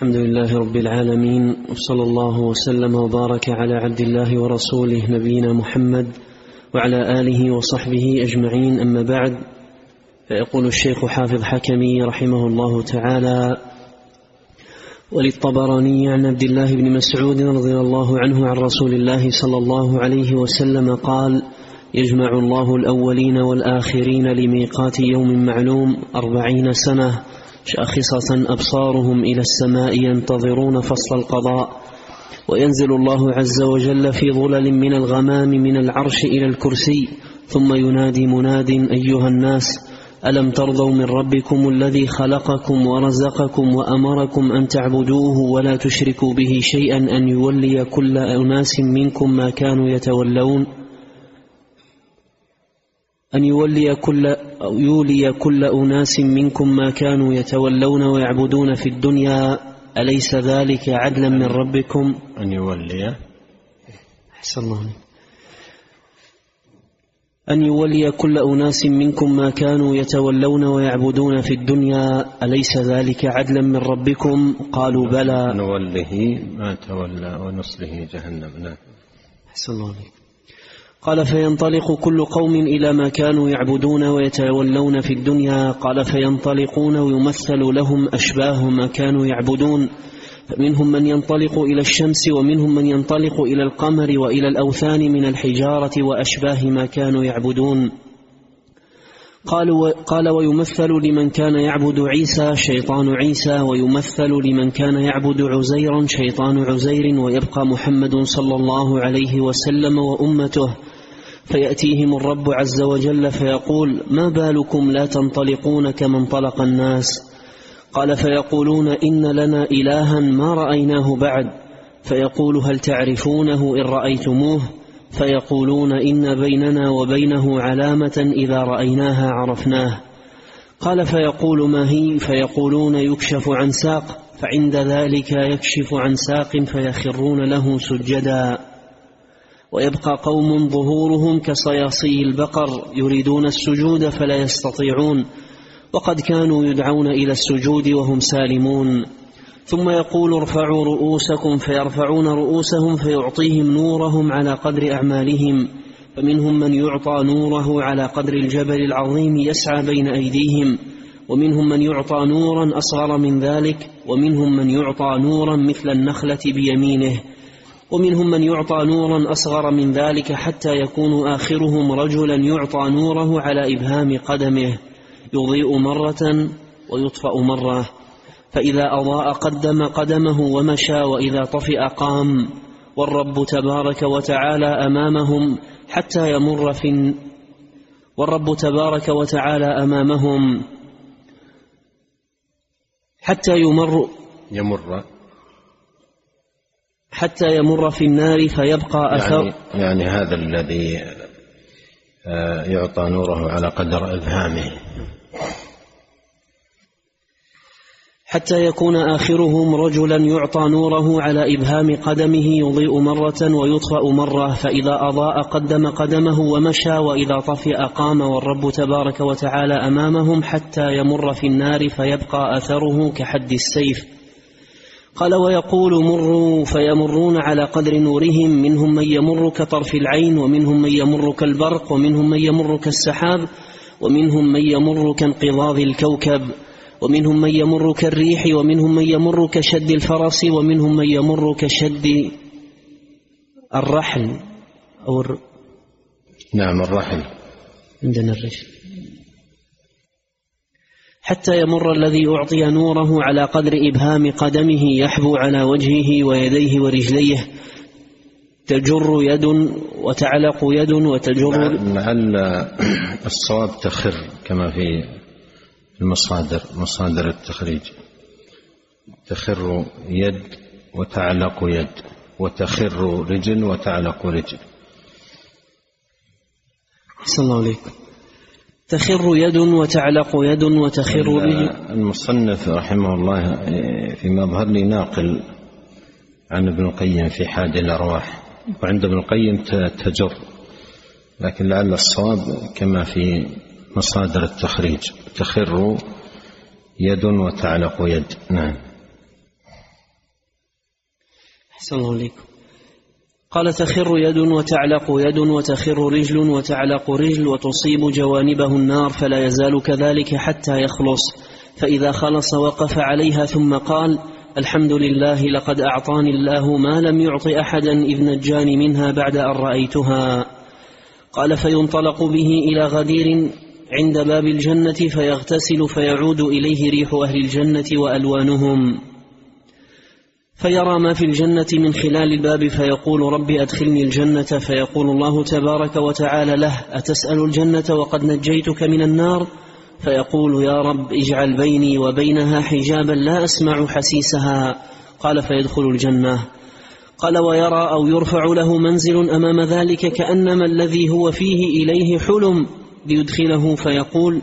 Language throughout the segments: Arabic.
الحمد لله رب العالمين وصلى الله وسلم وبارك على عبد الله ورسوله نبينا محمد وعلى آله وصحبه أجمعين. أما بعد فيقول الشيخ حافظ حكمي رحمه الله تعالى وللطبراني عن عبد الله بن مسعود رضي الله عنه عن رسول الله صلى الله عليه وسلم قال يجمع الله الأولين والآخرين لميقات يوم معلوم أربعين سنة شاخصة أبصارهم إلى السماء ينتظرون فصل القضاء. وينزل الله عز وجل في ظلل من الغمام من العرش إلى الكرسي. ثم ينادي مناد أيها الناس ألم ترضوا من ربكم الذي خلقكم ورزقكم وأمركم أن تعبدوه ولا تشركوا به شيئا أن يولي كل أناس منكم ما كانوا يتولون؟ أن يولي كل أو يولي كل أناس منكم ما كانوا يتولون ويعبدون في الدنيا أليس ذلك عدلا من ربكم؟ أن يولي. أحسن الله. أن يولي كل أناس منكم ما كانوا يتولون ويعبدون في الدنيا أليس ذلك عدلا من ربكم؟ قالوا بلى. نوله ما تولى ونصله جهنم. نعم. أحسن الله عليك. قال فينطلق كل قوم إلى ما كانوا يعبدون ويتولون في الدنيا. قال فينطلقون ويمثل لهم أشباه ما كانوا يعبدون. فمنهم من ينطلق إلى الشمس ومنهم من ينطلق إلى القمر وإلى الأوثان من الحجارة وأشباه ما كانوا يعبدون. قال, و قال ويمثل لمن كان يعبد عيسى شيطان عيسى ويمثل لمن كان يعبد عزيرا شيطان عزير ويبقى محمد صلى الله عليه وسلم وأمته. فيأتيهم الرب عز وجل فيقول ما بالكم لا تنطلقون كما انطلق الناس? قال فيقولون إن لنا إلها ما رأيناه بعد. فيقول هل تعرفونه إن رأيتموه? فيقولون إن بيننا وبينه علامة إذا رأيناها عرفناه. قال فيقول ما هي؟ فيقولون يكشف عن ساق. فعند ذلك يكشف عن ساق فيخرون له سجدا. ويبقى قوم ظهورهم كصياصي البقر يريدون السجود فلا يستطيعون وقد كانوا يدعون إلى السجود وهم سالمون. ثم يقول ارفعوا رؤوسكم فيرفعون رؤوسهم فيعطيهم نورهم على قدر أعمالهم فمنهم من يعطى نوره على قدر الجبل العظيم يسعى بين أيديهم ومنهم من يعطى نورا أصغر من ذلك ومنهم من يعطى نورا مثل النخلة بيمينه. ومنهم من يعطى نورا أصغر من ذلك حتى يكون آخرهم رجلا يعطى نوره على إبهام قدمه. يضيء مرة ويطفأ مرة. فإذا أضاء قدم قدمه ومشى وإذا طفئ قام. والرب تبارك وتعالى أمامهم حتى يمر في والرب تبارك وتعالى أمامهم حتى يمر. يمر. حتى يمر في النار فيبقى أثر يعني, يعني هذا الذي آه، يعطى نوره على قدر إبهامه حتى يكون آخرهم رجلا يعطى نوره على إبهام قدمه يضيء مرة ويطفأ مرة فإذا أضاء قدم قدمه ومشى وإذا طفئ قام والرب تبارك وتعالى أمامهم حتى يمر في النار فيبقى أثره كحد السيف. قال ويقول مروا فيمرون على قدر نورهم منهم من يمر كطرف العين ومنهم من يمر كالبرق ومنهم من يمر كالسحاب ومنهم من يمر كانقضاض الكوكب ومنهم من يمر كالريح ومنهم من يمر كشد الفرس ومنهم من يمر كشد الرحل أو الر... نعم الرحل. عندنا الرجل حتى يمر الذي أعطي نوره على قدر إبهام قدمه يحبو على وجهه ويديه ورجليه. تجر يد وتعلق يد وتجر لعل الصواب تخر كما في المصادر مصادر التخريج. تخر يد وتعلق يد وتخر رجل وتعلق رجل. أحسن الله عليكم. تخر يد وتعلق يد وتخر رجل المصنف رحمه الله في مظهر لي ناقل عن ابن القيم في حاد الأرواح. وعند ابن القيم تجر. لكن لعل الصواب كما في مصادر التخريج. تخر يد وتعلق يد. نعم. أحسن الله عليكم قال تخر يد وتعلق يد وتخر رجل وتعلق رجل وتصيب جوانبه النار فلا يزال كذلك حتى يخلص. فإذا خلص وقف عليها ثم قال الحمد لله لقد أعطاني الله ما لم يعط أحدا إذ نجاني منها بعد أن رأيتها. قال فينطلق به إلى غدير عند باب الجنة فيغتسل فيعود إليه ريح أهل الجنة وألوانهم. فيرى ما في الجنة من خلال الباب فيقول رب أدخلني الجنة فيقول الله تبارك وتعالى له أتسأل الجنة وقد نجيتك من النار؟ فيقول يا رب اجعل بيني وبينها حجابا لا أسمع حسيسها. قال فيدخل الجنة. قال ويرى أو يرفع له منزل أمام ذلك كأنما الذي هو فيه إليه حلم ليدخله فيقول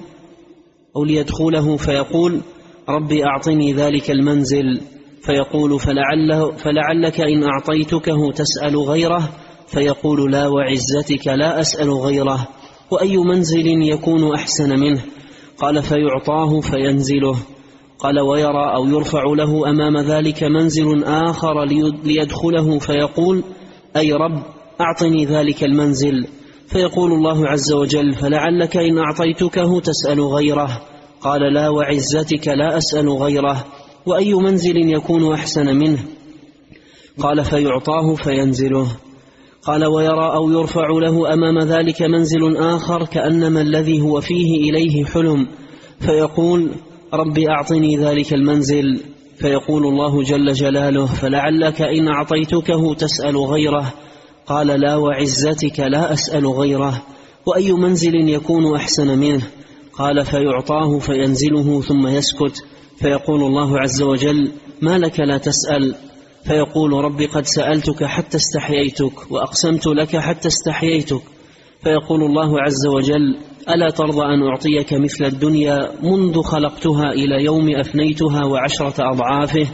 أو ليدخله فيقول ربي أعطني ذلك المنزل. فيقول فلعله فلعلك إن أعطيتكه تسأل غيره فيقول لا وعزتك لا أسأل غيره وأي منزل يكون أحسن منه؟ قال فيعطاه فينزله. قال ويرى أو يرفع له أمام ذلك منزل آخر ليدخله فيقول أي رب أعطني ذلك المنزل. فيقول الله عز وجل فلعلك إن أعطيتكه تسأل غيره. قال لا وعزتك لا أسأل غيره. وأي منزل يكون أحسن منه؟ قال فيعطاه فينزله. قال ويرى أو يرفع له أمام ذلك منزل آخر كأنما الذي هو فيه إليه حلم. فيقول رب أعطني ذلك المنزل. فيقول الله جل جلاله فلعلك إن أعطيتكه تسأل غيره. قال لا وعزتك لا أسأل غيره. وأي منزل يكون أحسن منه؟ قال فيعطاه فينزله ثم يسكت فيقول الله عز وجل ما لك لا تسأل فيقول رب قد سألتك حتى استحييتك وأقسمت لك حتى استحييتك فيقول الله عز وجل ألا ترضى أن أعطيك مثل الدنيا منذ خلقتها إلى يوم أفنيتها وعشرة أضعافه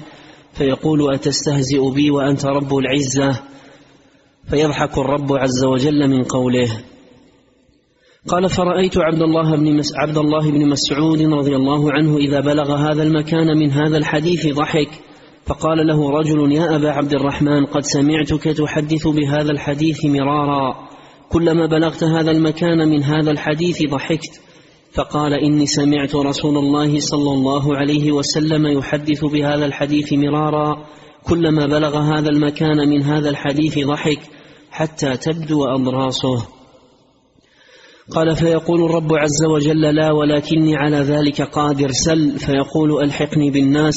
فيقول أتستهزئ بي وأنت رب العزة فيضحك الرب عز وجل من قوله قال فرأيت عبد الله بن مس عبد الله بن مسعود رضي الله عنه إذا بلغ هذا المكان من هذا الحديث ضحك. فقال له رجل يا أبا عبد الرحمن قد سمعتك تحدث بهذا الحديث مرارا. كلما بلغت هذا المكان من هذا الحديث ضحكت. فقال إني سمعت رسول الله صلى الله عليه وسلم يحدث بهذا الحديث مرارا. كلما بلغ هذا المكان من هذا الحديث ضحك حتى تبدو أضراسه. قال فيقول الرب عز وجل لا ولكني على ذلك قادر سل فيقول ألحقني بالناس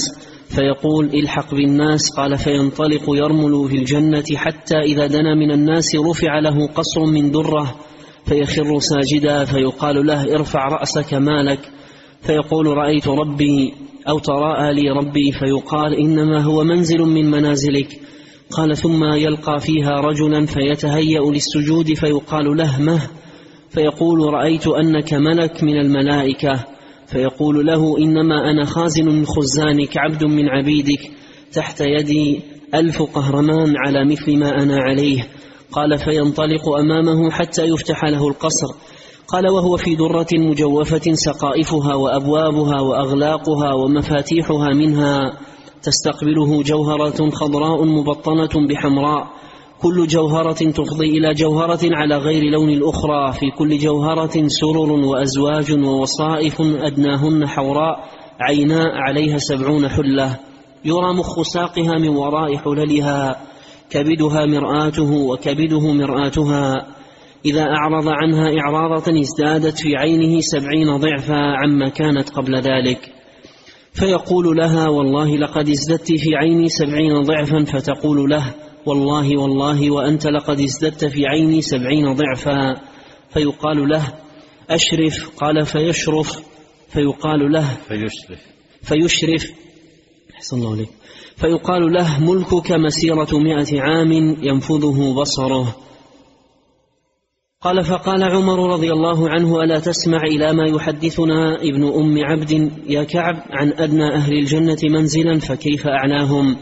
فيقول الحق بالناس قال فينطلق يرمل في الجنة حتى إذا دنا من الناس رفع له قصر من درة فيخر ساجدا فيقال له ارفع رأسك مالك فيقول رأيت ربي أو تراءى لي ربي فيقال إنما هو منزل من منازلك قال ثم يلقى فيها رجلا فيتهيأ للسجود فيقال له مه فيقول رأيت أنك ملك من الملائكة. فيقول له إنما أنا خازن من خزانك عبد من عبيدك. تحت يدي ألف قهرمان على مثل ما أنا عليه. قال فينطلق أمامه حتى يفتح له القصر. قال وهو في درة مجوفة سقائفها وأبوابها وأغلاقها ومفاتيحها منها. تستقبله جوهرة خضراء مبطنة بحمراء. كل جوهرة تفضي إلى جوهرة على غير لون الأخرى في كل جوهرة سرر وأزواج ووصائف أدناهن حوراء عيناء عليها سبعون حلة. يرى مخ ساقها من وراء حللها كبدها مرآته وكبده مرآتها. إذا أعرض عنها إعراضة ازدادت في عينه سبعين ضعفا عما كانت قبل ذلك. فيقول لها والله لقد ازددت في عيني سبعين ضعفا فتقول له والله والله وأنت لقد ازددت في عيني سبعين ضعفا. فيقال له أشرف. قال فيشرف. فيقال له فيشرف. فيشرف. أحسن الله عليك. فيقال له ملكك مسيرة مائة عام ينفذه بصره. قال فقال عمر رضي الله عنه ألا تسمع إلى ما يحدثنا؟ ابن أم عبد يا كعب عن أدنى أهل الجنة منزلا فكيف أعلاهم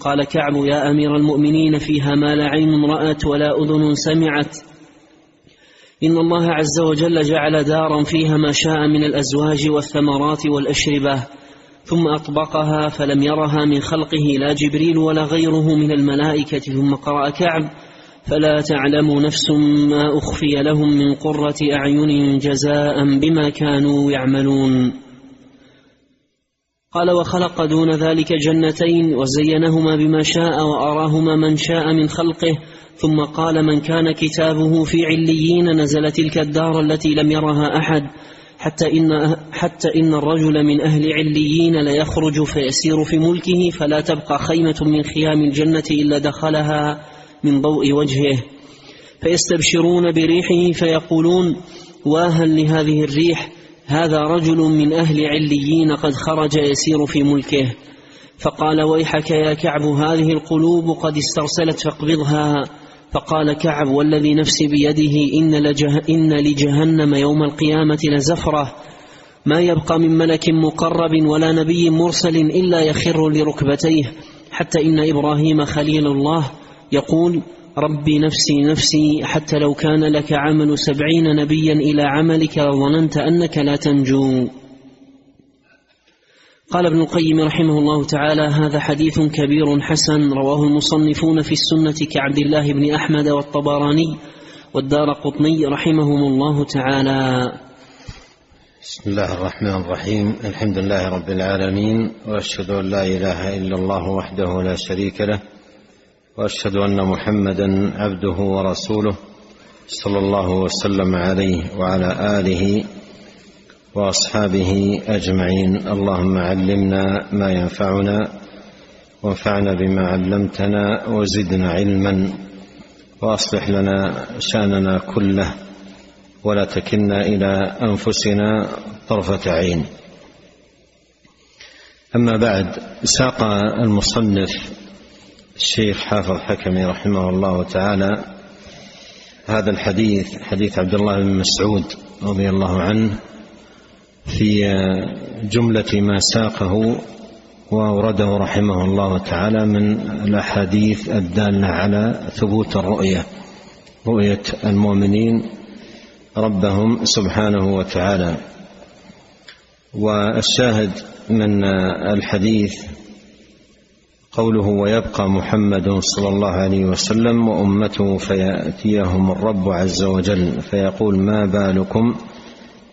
قال كعب يا أمير المؤمنين فيها ما لا عين رأت ولا أذن سمعت. إن الله عز وجل جعل دارا فيها ما شاء من الأزواج والثمرات والأشربة ثم أطبقها فلم يرها من خلقه لا جبريل ولا غيره من الملائكة. ثم قرأ كعب فلا تعلم نفس ما أخفي لهم من قرة أعين جزاء بما كانوا يعملون. قال وخلق دون ذلك جنتين وزينهما بما شاء وأراهما من شاء من خلقه ثم قال من كان كتابه في عليين نزل تلك الدار التي لم يرها أحد حتى إن, حتى إن الرجل من أهل عليين ليخرج فيسير في ملكه فلا تبقى خيمة من خيام الجنة إلا دخلها من ضوء وجهه. فيستبشرون بريحه فيقولون واهل لهذه الريح هذا رجل من أهل عليين قد خرج يسير في ملكه. فقال ويحك يا كعب هذه القلوب قد استرسلت فاقبضها. فقال كعب والذي نفسي بيده إن, لجه إن لجهنم يوم القيامة لزفرة. ما يبقى من ملك مقرب ولا نبي مرسل إلا يخر لركبتيه. حتى إن إبراهيم خليل الله يقول ربي نفسي نفسي حتى لو كان لك عمل سبعين نبيا إلى عملك لظننت أنك لا تنجو. قال ابن القيم رحمه الله تعالى هذا حديث كبير حسن رواه المصنفون في السنة كعبد الله بن أحمد والطبراني والدار قطني رحمهم الله تعالى. بسم الله الرحمن الرحيم الحمد لله رب العالمين وأشهد أن لا إله إلا الله وحده لا شريك له وأشهد أن محمدا عبده ورسوله صلى الله وسلم عليه وعلى آله وأصحابه أجمعين. اللهم علمنا ما ينفعنا وانفعنا بما علمتنا وزدنا علما وأصلح لنا شأننا كله ولا تكلنا إلى أنفسنا طرفة عين. أما بعد ساق المصنف الشيخ حافظ حكمي رحمه الله تعالى هذا الحديث حديث عبد الله بن مسعود رضي الله عنه في جملة ما ساقه وأورده رحمه الله تعالى من الأحاديث الدالة على ثبوت الرؤية رؤية المؤمنين ربهم سبحانه وتعالى. والشاهد من الحديث قوله ويبقى محمد صلى الله عليه وسلم وأمته فيأتيهم الرب عز وجل فيقول ما بالكم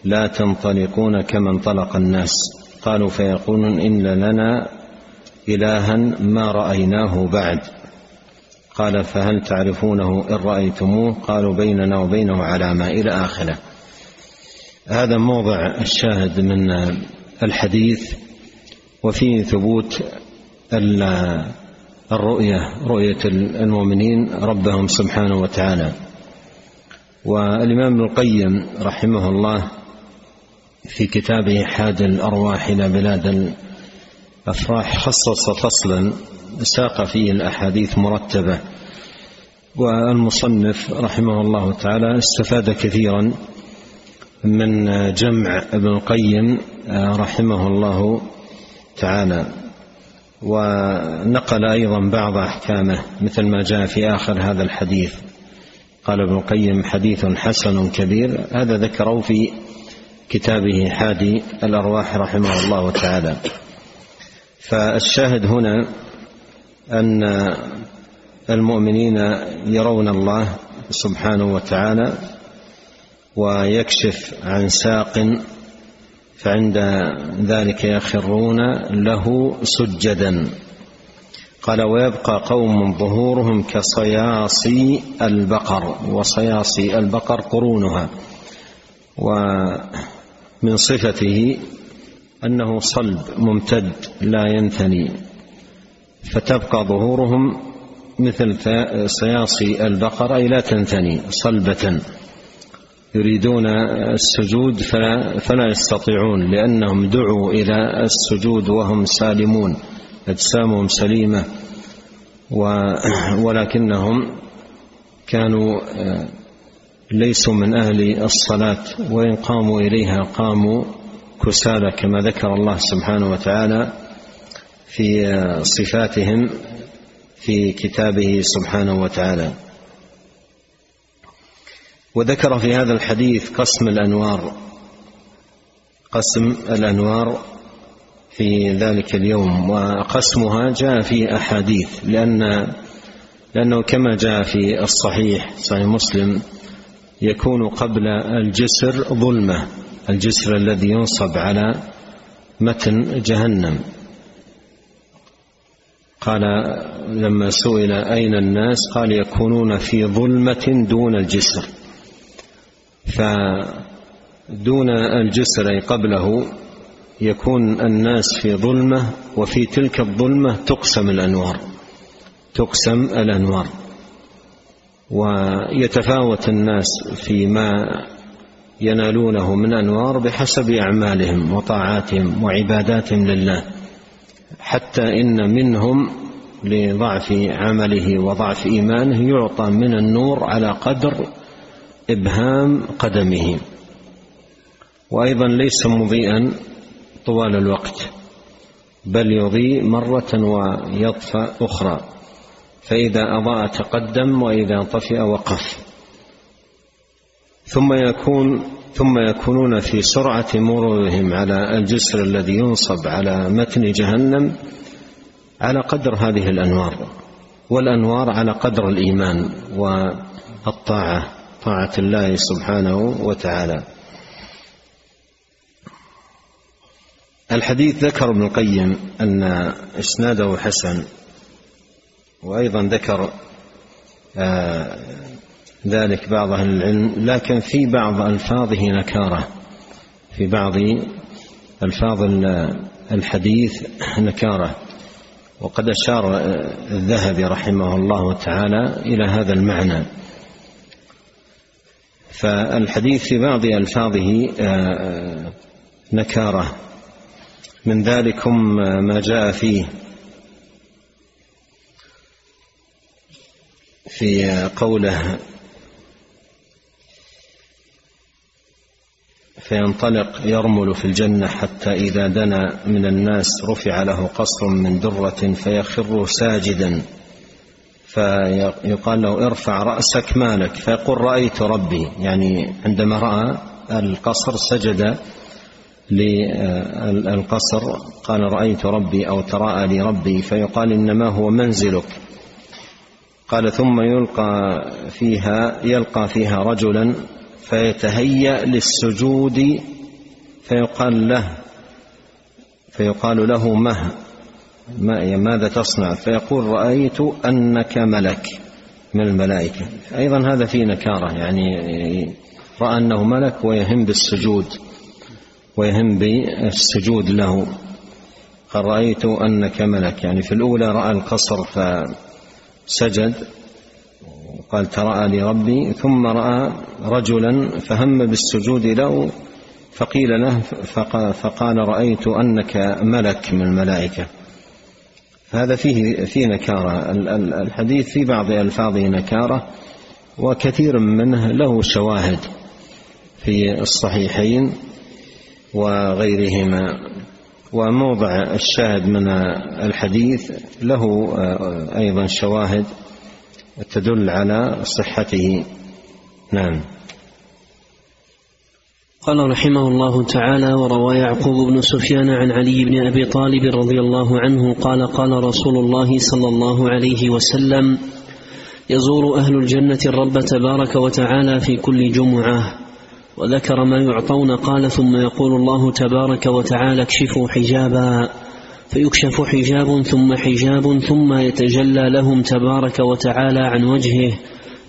لا تنطلقون كما انطلق الناس قالوا فيقولون إن لنا إلها ما رأيناه بعد قال فهل تعرفونه إن رأيتموه قالوا بيننا وبينه علامه إلى آخره هذا موضع الشاهد من الحديث وفيه ثبوت الرؤية رؤية المؤمنين ربهم سبحانه وتعالى. والإمام ابن القيم رحمه الله في كتابه حاد الأرواح إلى بلاد الأفراح خصص فصلا ساق فيه الأحاديث مرتبة. والمصنف رحمه الله تعالى استفاد كثيرا من جمع ابن القيم رحمه الله تعالى. ونقل أيضا بعض أحكامه مثل ما جاء في آخر هذا الحديث. قال ابن القيم حديث حسن كبير. هذا ذكره في كتابه حادي الأرواح رحمه الله تعالى. فالشاهد هنا أن المؤمنين يرون الله سبحانه وتعالى ويكشف عن ساق فعند ذلك يخرون له سجدا. قال ويبقى قوم ظهورهم كصياصي البقر وصياصي البقر قرونها. و من صفته أنه صلب ممتد لا ينثني. فتبقى ظهورهم مثل صياصي البقر أي لا تنثني صلبة. يريدون السجود فلا, فلا يستطيعون لأنهم دعوا إلى السجود وهم سالمون أجسامهم سليمة ولكنهم كانوا ليسوا من أهل الصلاة وإن قاموا إليها قاموا كسالى كما ذكر الله سبحانه وتعالى في صفاتهم في كتابه سبحانه وتعالى. وذكر في هذا الحديث قسم الأنوار قسم الأنوار في ذلك اليوم وقسمها جاء في أحاديث لأن لأنه كما جاء في الصحيح صحيح مسلم يكون قبل الجسر ظلمة الجسر الذي ينصب على متن جهنم. قال لما سئل أين الناس؟ قال يكونون في ظلمة دون الجسر. فدون الجسر قبله يكون الناس في ظلمة وفي تلك الظلمة تقسم الأنوار تقسم الأنوار. ويتفاوت الناس فيما ينالونه من أنوار بحسب أعمالهم وطاعاتهم وعباداتهم لله حتى إن منهم لضعف عمله وضعف إيمانه يعطى من النور على قدر إبهام قدمه. وأيضا ليس مضيئا طوال الوقت بل يضيء مرة ويطفأ أخرى. فإذا أضاء تقدم وإذا طفئ وقف. ثم يكون ثم يكونون في سرعة مرورهم على الجسر الذي ينصب على متن جهنم على قدر هذه الأنوار والأنوار على قدر الإيمان والطاعة. طاعة الله سبحانه وتعالى. الحديث ذكر ابن القيم أن إسناده حسن وأيضا ذكر آه، ذلك بعض أهل العلم لكن في بعض ألفاظه نكارة. في بعض ألفاظ الحديث نكارة. وقد أشار الذهبي رحمه الله تعالى إلى هذا المعنى. فالحديث في بعض ألفاظه آه، نكارة. من ذلكم ما جاء فيه. في قوله فينطلق يرمل في الجنة حتى إذا دنا من الناس رفع له قصر من درة فيخر ساجدا. فيقال له ارفع رأسك مالك فيقول رأيت ربي. يعني عندما رأى القصر سجد للقصر قال رأيت ربي أو تراءى لي ربي فيقال إنما هو منزلك. قال ثم يلقى فيها يلقى فيها رجلا فيتهيأ للسجود فيقال له فيقال له مه. ماذا تصنع؟ فيقول رأيت أنك ملك من الملائكة. أيضا هذا فيه نكارة يعني رأى أنه ملك ويهم بالسجود ويهم بالسجود له. قال رأيت أنك ملك. يعني في الأولى رأى القصر فسجد قال تراءى لي ربي. ثم رأى رجلا فهم بالسجود له فقيل له فقال رأيت أنك ملك من الملائكة. هذا فيه فيه نكارة. الحديث في بعض ألفاظه نكارة وكثير منه له شواهد في الصحيحين وغيرهما. وموضع الشاهد من الحديث له أيضا شواهد تدل على صحته. نعم. قال رحمه الله تعالى وروى يعقوب بن سفيان عن علي بن أبي طالب رضي الله عنه قال قال رسول الله صلى الله عليه وسلم يزور أهل الجنة الرب تبارك وتعالى في كل جمعة وذكر ما يعطون قال ثم يقول الله تبارك وتعالى اكشفوا حجابا. فيكشف حجاب ثم حجاب ثم يتجلى لهم تبارك وتعالى عن وجهه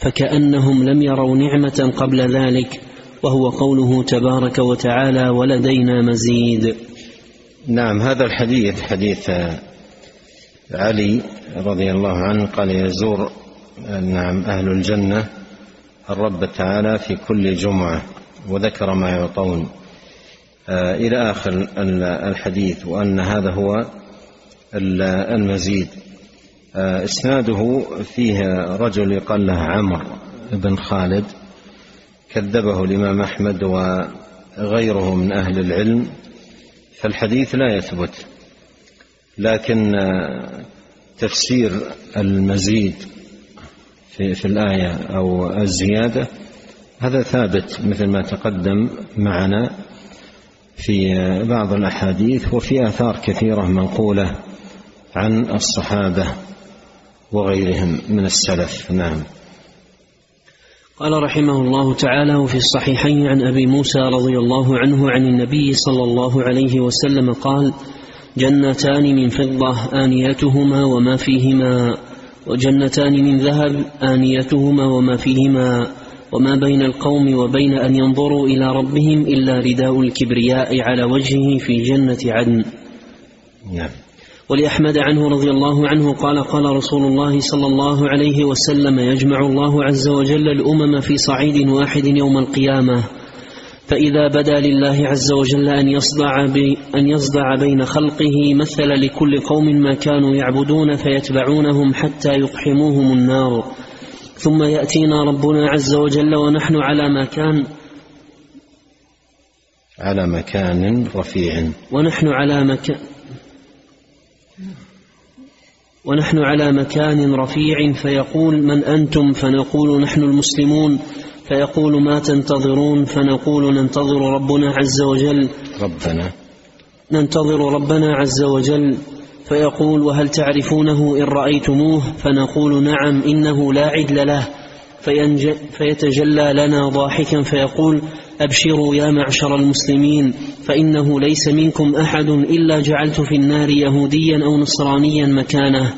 فكأنهم لم يروا نعمة قبل ذلك. وهو قوله تبارك وتعالى ولدينا مزيد. نعم هذا الحديث حديث علي رضي الله عنه قال يزور نعم أهل الجنة الرب تعالى في كل جمعة وذكر ما يعطون. آه، إلى آخر الحديث وأن هذا هو المزيد. آه، إسناده فيه رجل يقال له عمرو بن خالد. كذبه الإمام أحمد وغيره من أهل العلم فالحديث لا يثبت. لكن تفسير المزيد في, في الآية أو الزيادة هذا ثابت مثل ما تقدم معنا في بعض الأحاديث وفي آثار كثيرة منقولة عن الصحابة وغيرهم من السلف. نعم. قال رحمه الله تعالى وفي الصحيحين عن أبي موسى رضي الله عنه عن النبي صلى الله عليه وسلم قال جنتان من فضة آنيتهما وما فيهما وجنتان من ذهب آنيتهما وما فيهما وما بين القوم وبين أن ينظروا إلى ربهم إلا رداء الكبرياء على وجهه في جنة عدن. نعم. ولأحمد عنه رضي الله عنه قال قال رسول الله صلى الله عليه وسلم يجمع الله عز وجل الأمم في صعيد واحد يوم القيامة. فإذا بدا لله عز وجل أن يصدع, أن يصدع بين خلقه مثل لكل قوم ما كانوا يعبدون فيتبعونهم حتى يقحموهم النار. ثم يأتينا ربنا عز وجل ونحن على ما كان على مكان رفيع. ونحن على مكان ونحن على مكان رفيع فيقول من أنتم؟ فنقول نحن المسلمون. فيقول ما تنتظرون؟ فنقول ننتظر ربنا عز وجل. ربنا. ننتظر ربنا عز وجل. فيقول وهل تعرفونه إن رأيتموه؟ فنقول نعم إنه لا عدل له. فيتجلى لنا ضاحكا فيقول أبشروا يا معشر المسلمين فإنه ليس منكم أحد إلا جعلت في النار يهوديا أو نصرانيا مكانه.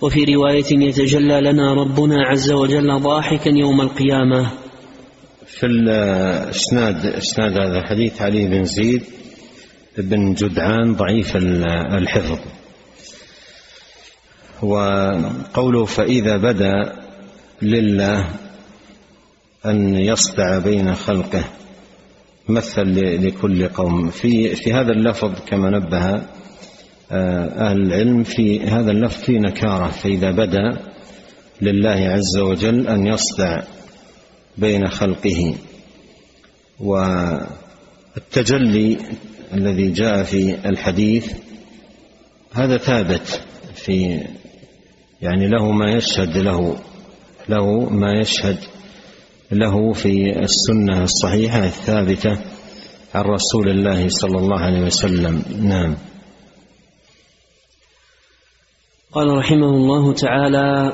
وفي رواية يتجلى لنا ربنا عز وجل ضاحكا يوم القيامة. في الإسناد إسناد هذا الحديث علي بن زيد بن جدعان ضعيف الحفظ. وقوله فإذا بدأ لله أن يصدع بين خلقه. مثل لكل قوم. في في هذا اللفظ كما نبه آه، أهل العلم في هذا اللفظ في نكارة فإذا بدأ لله عز وجل أن يصدع بين خلقه والتجلي الذي جاء في الحديث هذا ثابت في يعني له ما يشهد له له ما يشهد له في السنة الصحيحة الثابتة عن رسول الله صلى الله عليه وسلم. نعم. قال رحمه الله تعالى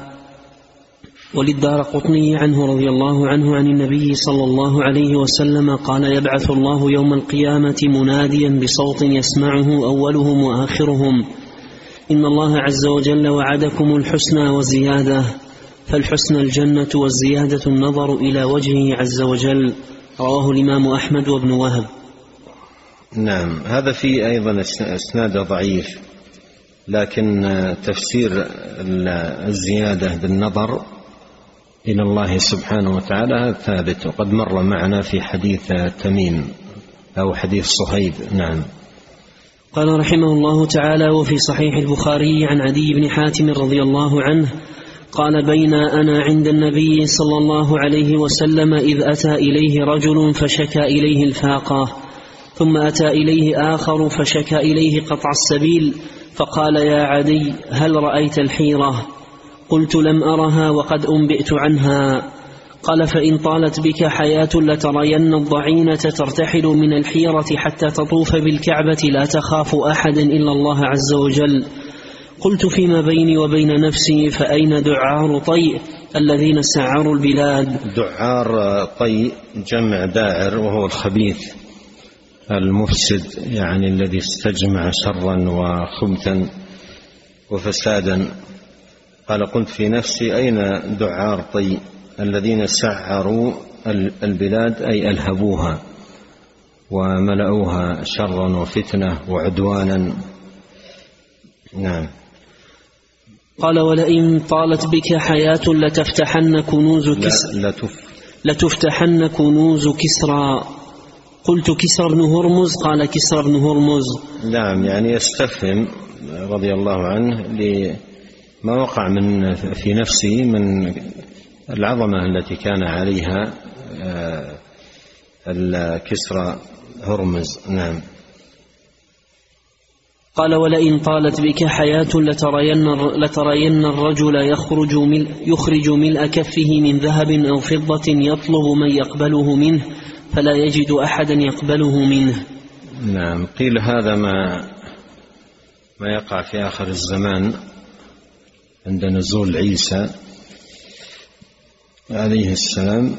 وللدار قطني عنه رضي الله عنه عن النبي صلى الله عليه وسلم قال يبعث الله يوم القيامة مناديا بصوت يسمعه أولهم وآخرهم. إن الله عز وجل وعدكم الحسنى وزيادة. فالحسنى الجنة والزيادة النظر إلى وجهه عز وجل. رواه الإمام أحمد وابن وهب. نعم هذا في أيضا إسناد ضعيف لكن تفسير الزيادة بالنظر إلى الله سبحانه وتعالى ثابت وقد مر معنا في حديث تميم أو حديث صهيب. نعم. قال رحمه الله تعالى وفي صحيح البخاري عن عدي بن حاتم رضي الله عنه قال بين أنا عند النبي صلى الله عليه وسلم إذ أتى إليه رجل فشكى إليه الفاقة ثم أتى إليه آخر فشكى إليه قطع السبيل فقال يا عدي هل رأيت الحيرة؟ قلت لم أرها وقد أنبئت عنها. قال فإن طالت بك حياة لترين الضعينة ترتحل من الحيرة حتى تطوف بالكعبة لا تخاف احدا إلا الله عز وجل. قلت فيما بيني وبين نفسي فأين دعار طيء الذين سعروا البلاد؟ دعار طيء جمع داعر وهو الخبيث المفسد يعني الذي استجمع شرا وخبثا وفسادا. قال قلت في نفسي أين دعار طيء الذين سعروا البلاد؟ أي ألهبوها وملأوها شرا وفتنة وعدوانا. نعم. قال ولئن طالت بك حياة لتفتحن كنوز كسرى. لتفتحن كنوز كسرى. قلت كسر بن هرمز قال كسر بن هرمز. نعم يعني يستفهم رضي الله عنه لما وقع من في نفسه من العظمة التي كان عليها آه، الكسرى هرمز. نعم. قال ولئن طالت بك حياة لترين, لترين الرجل يخرج, مل يخرج ملء كفه من ذهب أو فضة يطلب من يقبله منه فلا يجد أحدا يقبله منه. نعم قيل هذا ما ما يقع في آخر الزمان عند نزول عيسى عليه السلام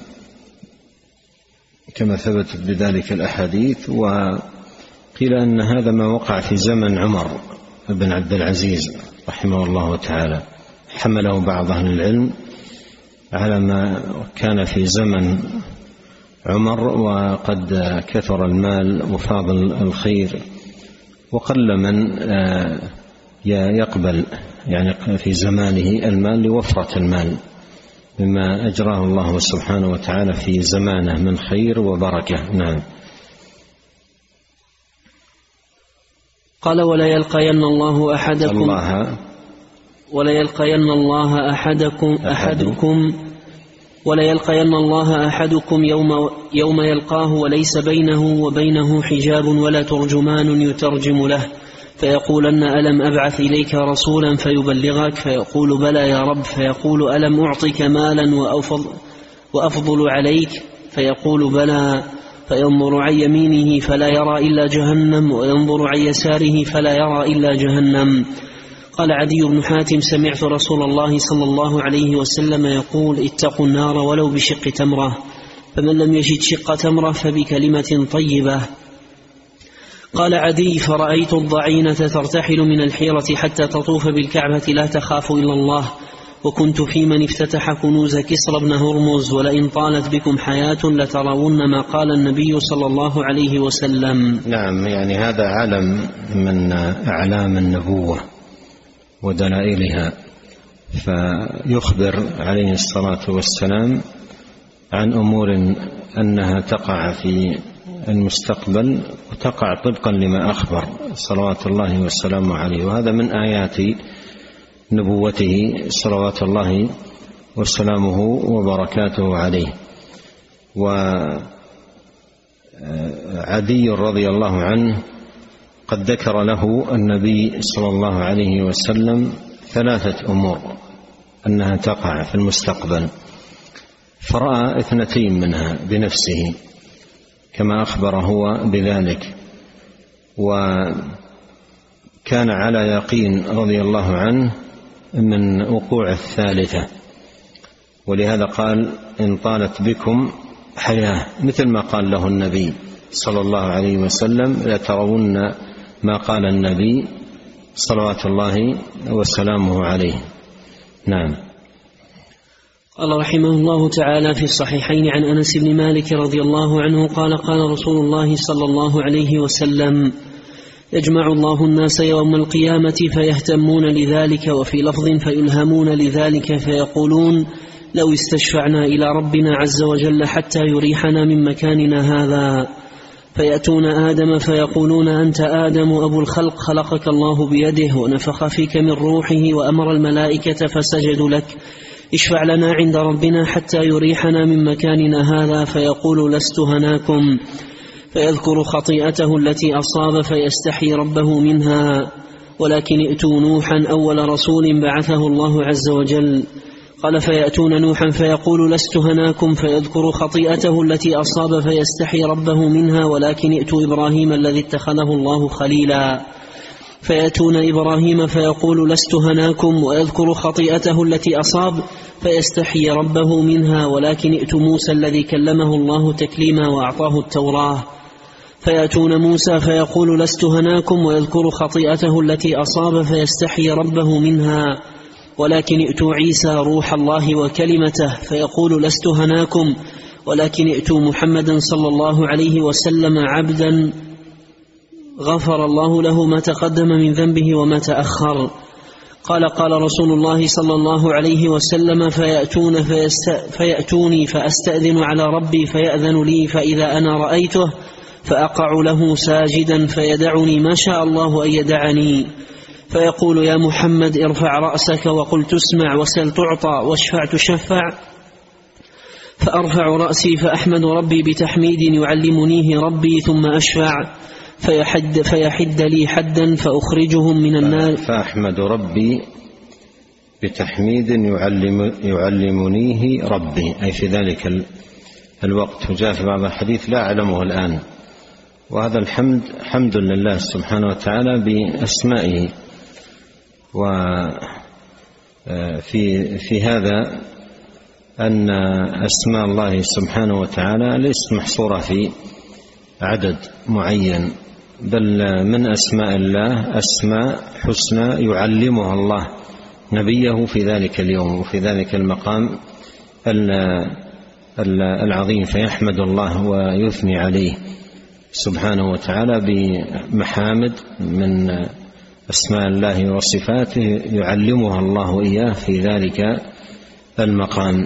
كما ثبتت بذلك الأحاديث وقيل أن هذا ما وقع في زمن عمر بن عبد العزيز رحمه الله تعالى. حمله بعض أهل العلم على ما كان في زمن عمر وقد كثر المال وفاضل الخير وقل من آه، يقبل يعني في زمانه المال لوفرة المال مما أجراه الله سبحانه وتعالى في زمانه من خير وبركة. نعم. قال ولا يلقين الله أحدكم الله ولا يلقين الله أحدكم أحدكم ولا يلقين الله أحدكم يوم يوم يلقاه وليس بينه وبينه حجاب ولا ترجمان يترجم له. فيقولن ألم أبعث إليك رسولا فيبلغك؟ فيقول بلى يا رب. فيقول ألم أعطك مالا وأفضل, وأفضل عليك؟ فيقول بلى. فينظر عن يمينه فلا يرى إلا جهنم وينظر عن يساره فلا يرى إلا جهنم. قال عدي بن حاتم سمعت رسول الله صلى الله عليه وسلم يقول اتقوا النار ولو بشق تمرة فمن لم يجد شق تمرة فبكلمة طيبة. قال عدي فرأيت الضعينة ترتحل من الحيرة حتى تطوف بالكعبة لا تخاف إلا الله. وكنت في من افتتح كنوز كسرى بن هرمز ولئن طالت بكم حياة لترون ما قال النبي صلى الله عليه وسلم. نعم يعني هذا علم من أعلام النبوة ودلائلها. فيخبر عليه الصلاة والسلام عن أمور أنها تقع في المستقبل وتقع طبقا لما أخبر صلوات الله والسلام عليه. وهذا من آيات نبوته صلوات الله وسلامه وبركاته عليه. وعدي رضي الله عنه قد ذكر له النبي صلى الله عليه وسلم ثلاثة أمور أنها تقع في المستقبل. فرأى اثنتين منها بنفسه كما أخبر هو بذلك. وكان على يقين رضي الله عنه من وقوع الثالثة ولهذا قال إن طالت بكم حياة مثل ما قال له النبي صلى الله عليه وسلم لترون ما قال النبي صلوات الله وسلامه عليه. نعم. قال رحمه الله تعالى في الصحيحين عن أنس بن مالك رضي الله عنه قال قال رسول الله صلى الله عليه وسلم يجمع الله الناس يوم القيامة فيهتمون لذلك وفي لفظ فيلهمون لذلك فيقولون لو استشفعنا إلى ربنا عز وجل حتى يريحنا من مكاننا هذا. فيأتون آدم فيقولون أنت آدم أبو الخلق خلقك الله بيده ونفخ فيك من روحه وأمر الملائكة فسجدوا لك. اشفع لنا عند ربنا حتى يريحنا من مكاننا هذا. فيقول لست هناكم. فيذكر خطيئته التي أصاب فيستحي ربه منها. ولكن ائتوا نوحا أول رسول بعثه الله عز وجل. قال فيأتون نوحا فيقول لست هناكم فيذكر خطيئته التي أصاب فيستحي ربه منها. ولكن ائتوا إبراهيم الذي اتخذه الله خليلا. فيأتون إبراهيم فيقول لست هناكم ويذكر خطيئته التي أصاب فيستحي ربه منها ولكن ائتوا موسى الذي كلمه الله تكليما وأعطاه التوراة. فيأتون موسى فيقول لست هناكم ويذكر خطيئته التي أصاب فيستحي ربه منها ولكن ائتوا عيسى روح الله وكلمته فيقول لست هناكم ولكن ائتوا محمدا صلى الله عليه وسلم عبدا غفر الله له ما تقدم من ذنبه وما تأخر. قال قال رسول الله صلى الله عليه وسلم فيأتون فيست فيأتوني فأستأذن على ربي فيأذن لي فإذا أنا رأيته فأقع له ساجدا فيدعني ما شاء الله أن يدعني. فيقول يا محمد ارفع رأسك وقل تسمع وسل تعطى واشفع تشفع. فأرفع رأسي فأحمد ربي بتحميد يعلمنيه ربي ثم أشفع. فيحد, فيحد لي حدا فأخرجهم من النار. فأحمد ربي بتحميد يعلم يعلمنيه ربي. أي في ذلك الوقت. وجاء في بعض الحديث لا أعلمه الآن. وهذا الحمد حمد لله سبحانه وتعالى بأسمائه. وفي في هذا أن أسماء الله سبحانه وتعالى ليست محصورة في عدد معين. بل من أسماء الله أسماء حسنى يعلمها الله نبيه في ذلك اليوم وفي ذلك المقام العظيم فيحمد الله ويثني عليه سبحانه وتعالى بمحامد من أسماء الله وصفاته يعلمها الله اياه في ذلك المقام.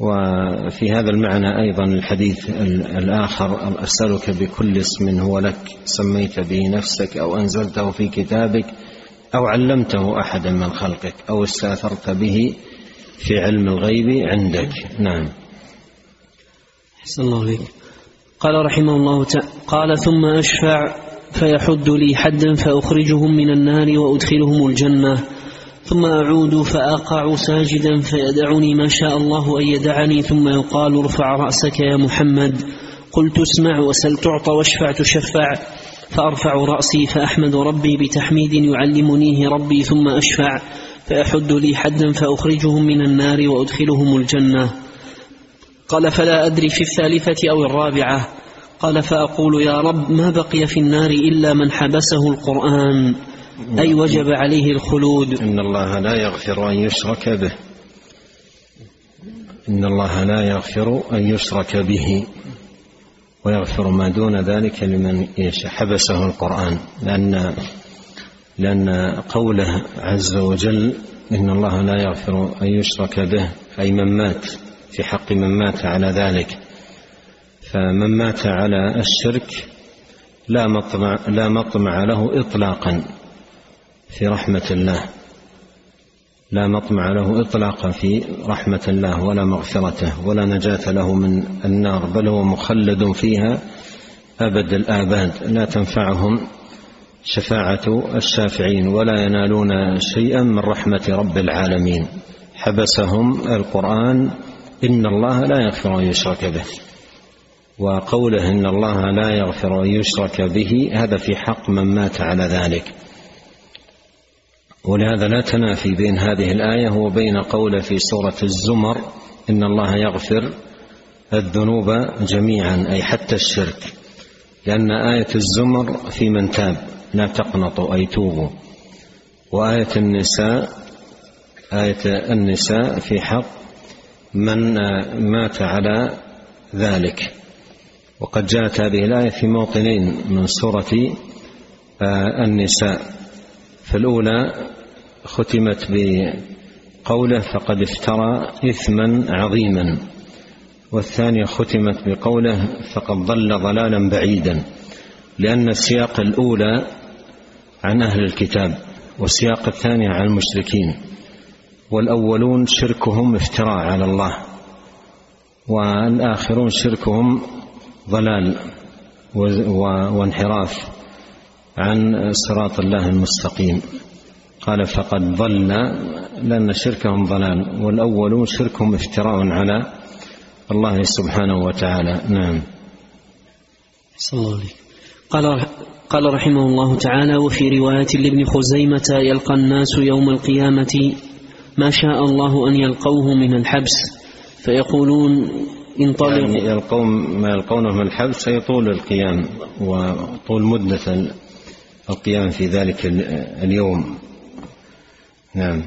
وفي هذا المعنى أيضا الحديث الآخر أسألك بكل اسم هو لك سميت به نفسك أو أنزلته في كتابك أو علمته احدا من خلقك أو استأثرت به في علم الغيب عندك. نعم. أحسن الله عليك. قال رحمه الله تعالى قال ثم أشفع فيحد لي حدا فأخرجهم من النار وأدخلهم الجنة. ثم أعود فأقع ساجدا فيدعني ما شاء الله أن يدعني ثم يقال ارفع رأسك يا محمد. قلت اسمع وسل تعطى واشفع تشفع فأرفع رأسي فأحمد ربي بتحميد يعلمنيه ربي ثم أشفع فيحد لي حدا فأخرجهم من النار وأدخلهم الجنة. قال فلا أدري في الثالثة أو الرابعة. قال فأقول يا رب ما بقي في النار إلا من حبسه القرآن. أي وجب عليه الخلود؟ إن الله لا يغفر أن يشرك به. إن الله لا يغفر أن يشرك به ويغفر ما دون ذلك لمن حبسه القرآن. لأن لأن قوله عز وجل إن الله لا يغفر أن يشرك به أي من مات في حق من مات على ذلك. فمن مات على الشرك لا مطمع لا مطمع له إطلاقا. في رحمة الله. لا مطمع له إطلاقا في رحمة الله ولا مغفرته ولا نجاة له من النار بل هو مخلد فيها أبد الآباد. لا تنفعهم شفاعة الشافعين ولا ينالون شيئا من رحمة رب العالمين. حبسهم القرآن إن الله لا يغفر أن يشرك به. وقوله إن الله لا يغفر أن يشرك به هذا في حق من مات على ذلك. ولهذا لا تنافي بين هذه الآية وبين قوله في سورة الزمر إن الله يغفر الذنوب جميعا أي حتى الشرك. لأن آية الزمر في من تاب لا تقنطوا أي توبوا. وآية النساء آية النساء في حق من مات على ذلك. وقد جاءت هذه الآية في موطنين من سورة النساء. فالأولى ختمت بقوله فقد افترى إثما عظيما والثانية ختمت بقوله فقد ضل ضلالا بعيدا لأن السياق الأولى عن أهل الكتاب والسياق الثاني عن المشركين والأولون شركهم افتراء على الله والآخرون شركهم ضلال وانحراف. عن صراط الله المستقيم. قال فقد ضل لأن شركهم ضلال والأولون شركهم افتراء على الله سبحانه وتعالى. نعم. صلى الله عليه قال قال رحمه الله تعالى وفي رواية لابن خزيمة يلقى الناس يوم القيامة ما شاء الله أن يلقوه من الحبس فيقولون انطلقوا يعني يلقون ما يلقونه من الحبس أي طول القيام وطول مدة القيام في ذلك اليوم. نعم.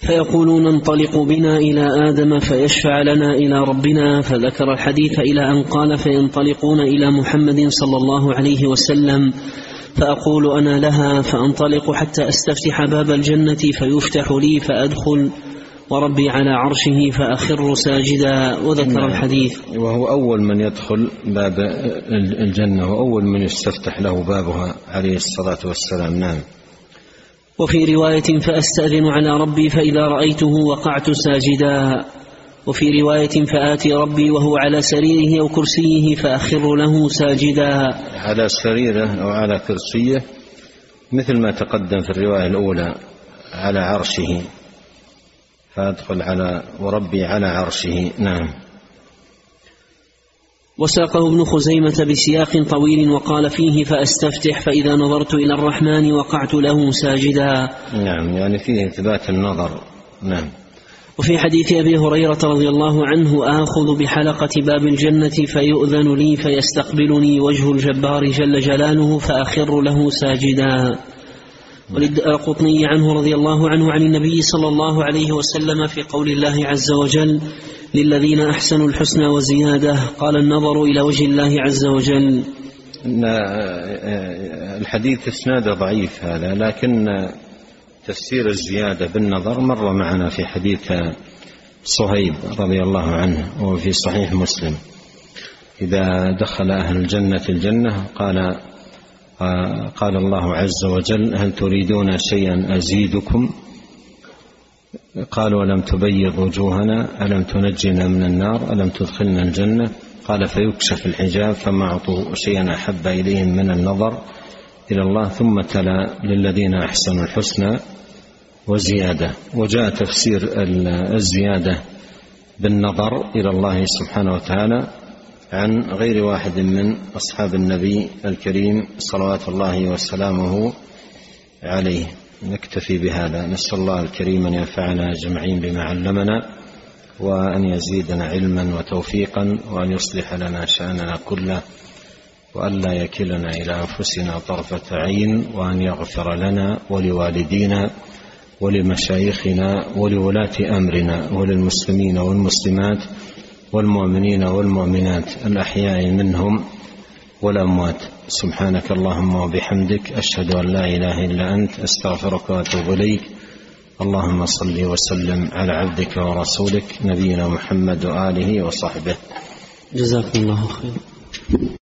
فيقولون انطلقوا بنا إلى آدم فيشفع لنا إلى ربنا فذكر الحديث إلى أن قال فينطلقون إلى محمد صلى الله عليه وسلم. فأقول أنا لها فأنطلق حتى أستفتح باب الجنة فيفتح لي فأدخل. وربي على عرشه فأخر ساجدا. وذكر نعم. الحديث. وهو أول من يدخل باب الجنة وأول من يستفتح له بابها عليه الصلاة والسلام. نعم. وفي رواية فأستأذن على ربي فإذا رأيته وقعت ساجدا. وفي رواية فآتي ربي وهو على سريره أو كرسيه فأخر له ساجدا. على سريره أو على كرسيه مثل ما تقدم في الرواية الأولى على عرشه. فأدخل على وربي على عرشه. نعم. وساقه ابن خزيمة بسياق طويل وقال فيه فأستفتح فإذا نظرت إلى الرحمن وقعت له ساجدا. نعم يعني فيه إثبات النظر. نعم. وفي حديث أبي هريرة رضي الله عنه آخذ بحلقة باب الجنة فيؤذن لي فيستقبلني وجه الجبار جل جلاله فأخر له ساجدا. وللقطني عنه رضي الله عنه عن النبي صلى الله عليه وسلم في قول الله عز وجل للذين أحسنوا الحسنى وزيادة قال النظر إلى وجه الله عز وجل. إن الحديث اسناده ضعيف هذا لكن تفسير الزيادة بالنظر مر معنا في حديث صهيب رضي الله عنه وهو في صحيح مسلم. إذا دخل أهل الجنة الجنة قال قال الله عز وجل هل تريدون شيئا أزيدكم؟ قالوا ألم تبيض وجوهنا؟ ألم تنجنا من النار؟ ألم تدخلنا الجنة؟ قال فيكشف الحجاب فما أعطوا شيئا أحب إليهم من النظر إلى الله. ثم تلا للذين أحسنوا الحسنى وزيادة. وجاء تفسير الزيادة بالنظر إلى الله سبحانه وتعالى. عن غير واحد من أصحاب النبي الكريم صلوات الله وسلامه عليه. نكتفي بهذا. نسأل الله الكريم أن ينفعنا أجمعين بما علمنا وأن يزيدنا علما وتوفيقا وأن يصلح لنا شأننا كله وأن لا يكلنا إلى أنفسنا طرفة عين وأن يغفر لنا ولوالدينا ولمشايخنا ولولاة أمرنا وللمسلمين والمسلمات والمؤمنين والمؤمنات الأحياء منهم والأموات سبحانك اللهم وبحمدك أشهد أن لا إله إلا أنت أستغفرك وأتوب إليك. اللهم صل وسلم على عبدك ورسولك نبينا محمد وآله وصحبه. جزاكم الله خيرا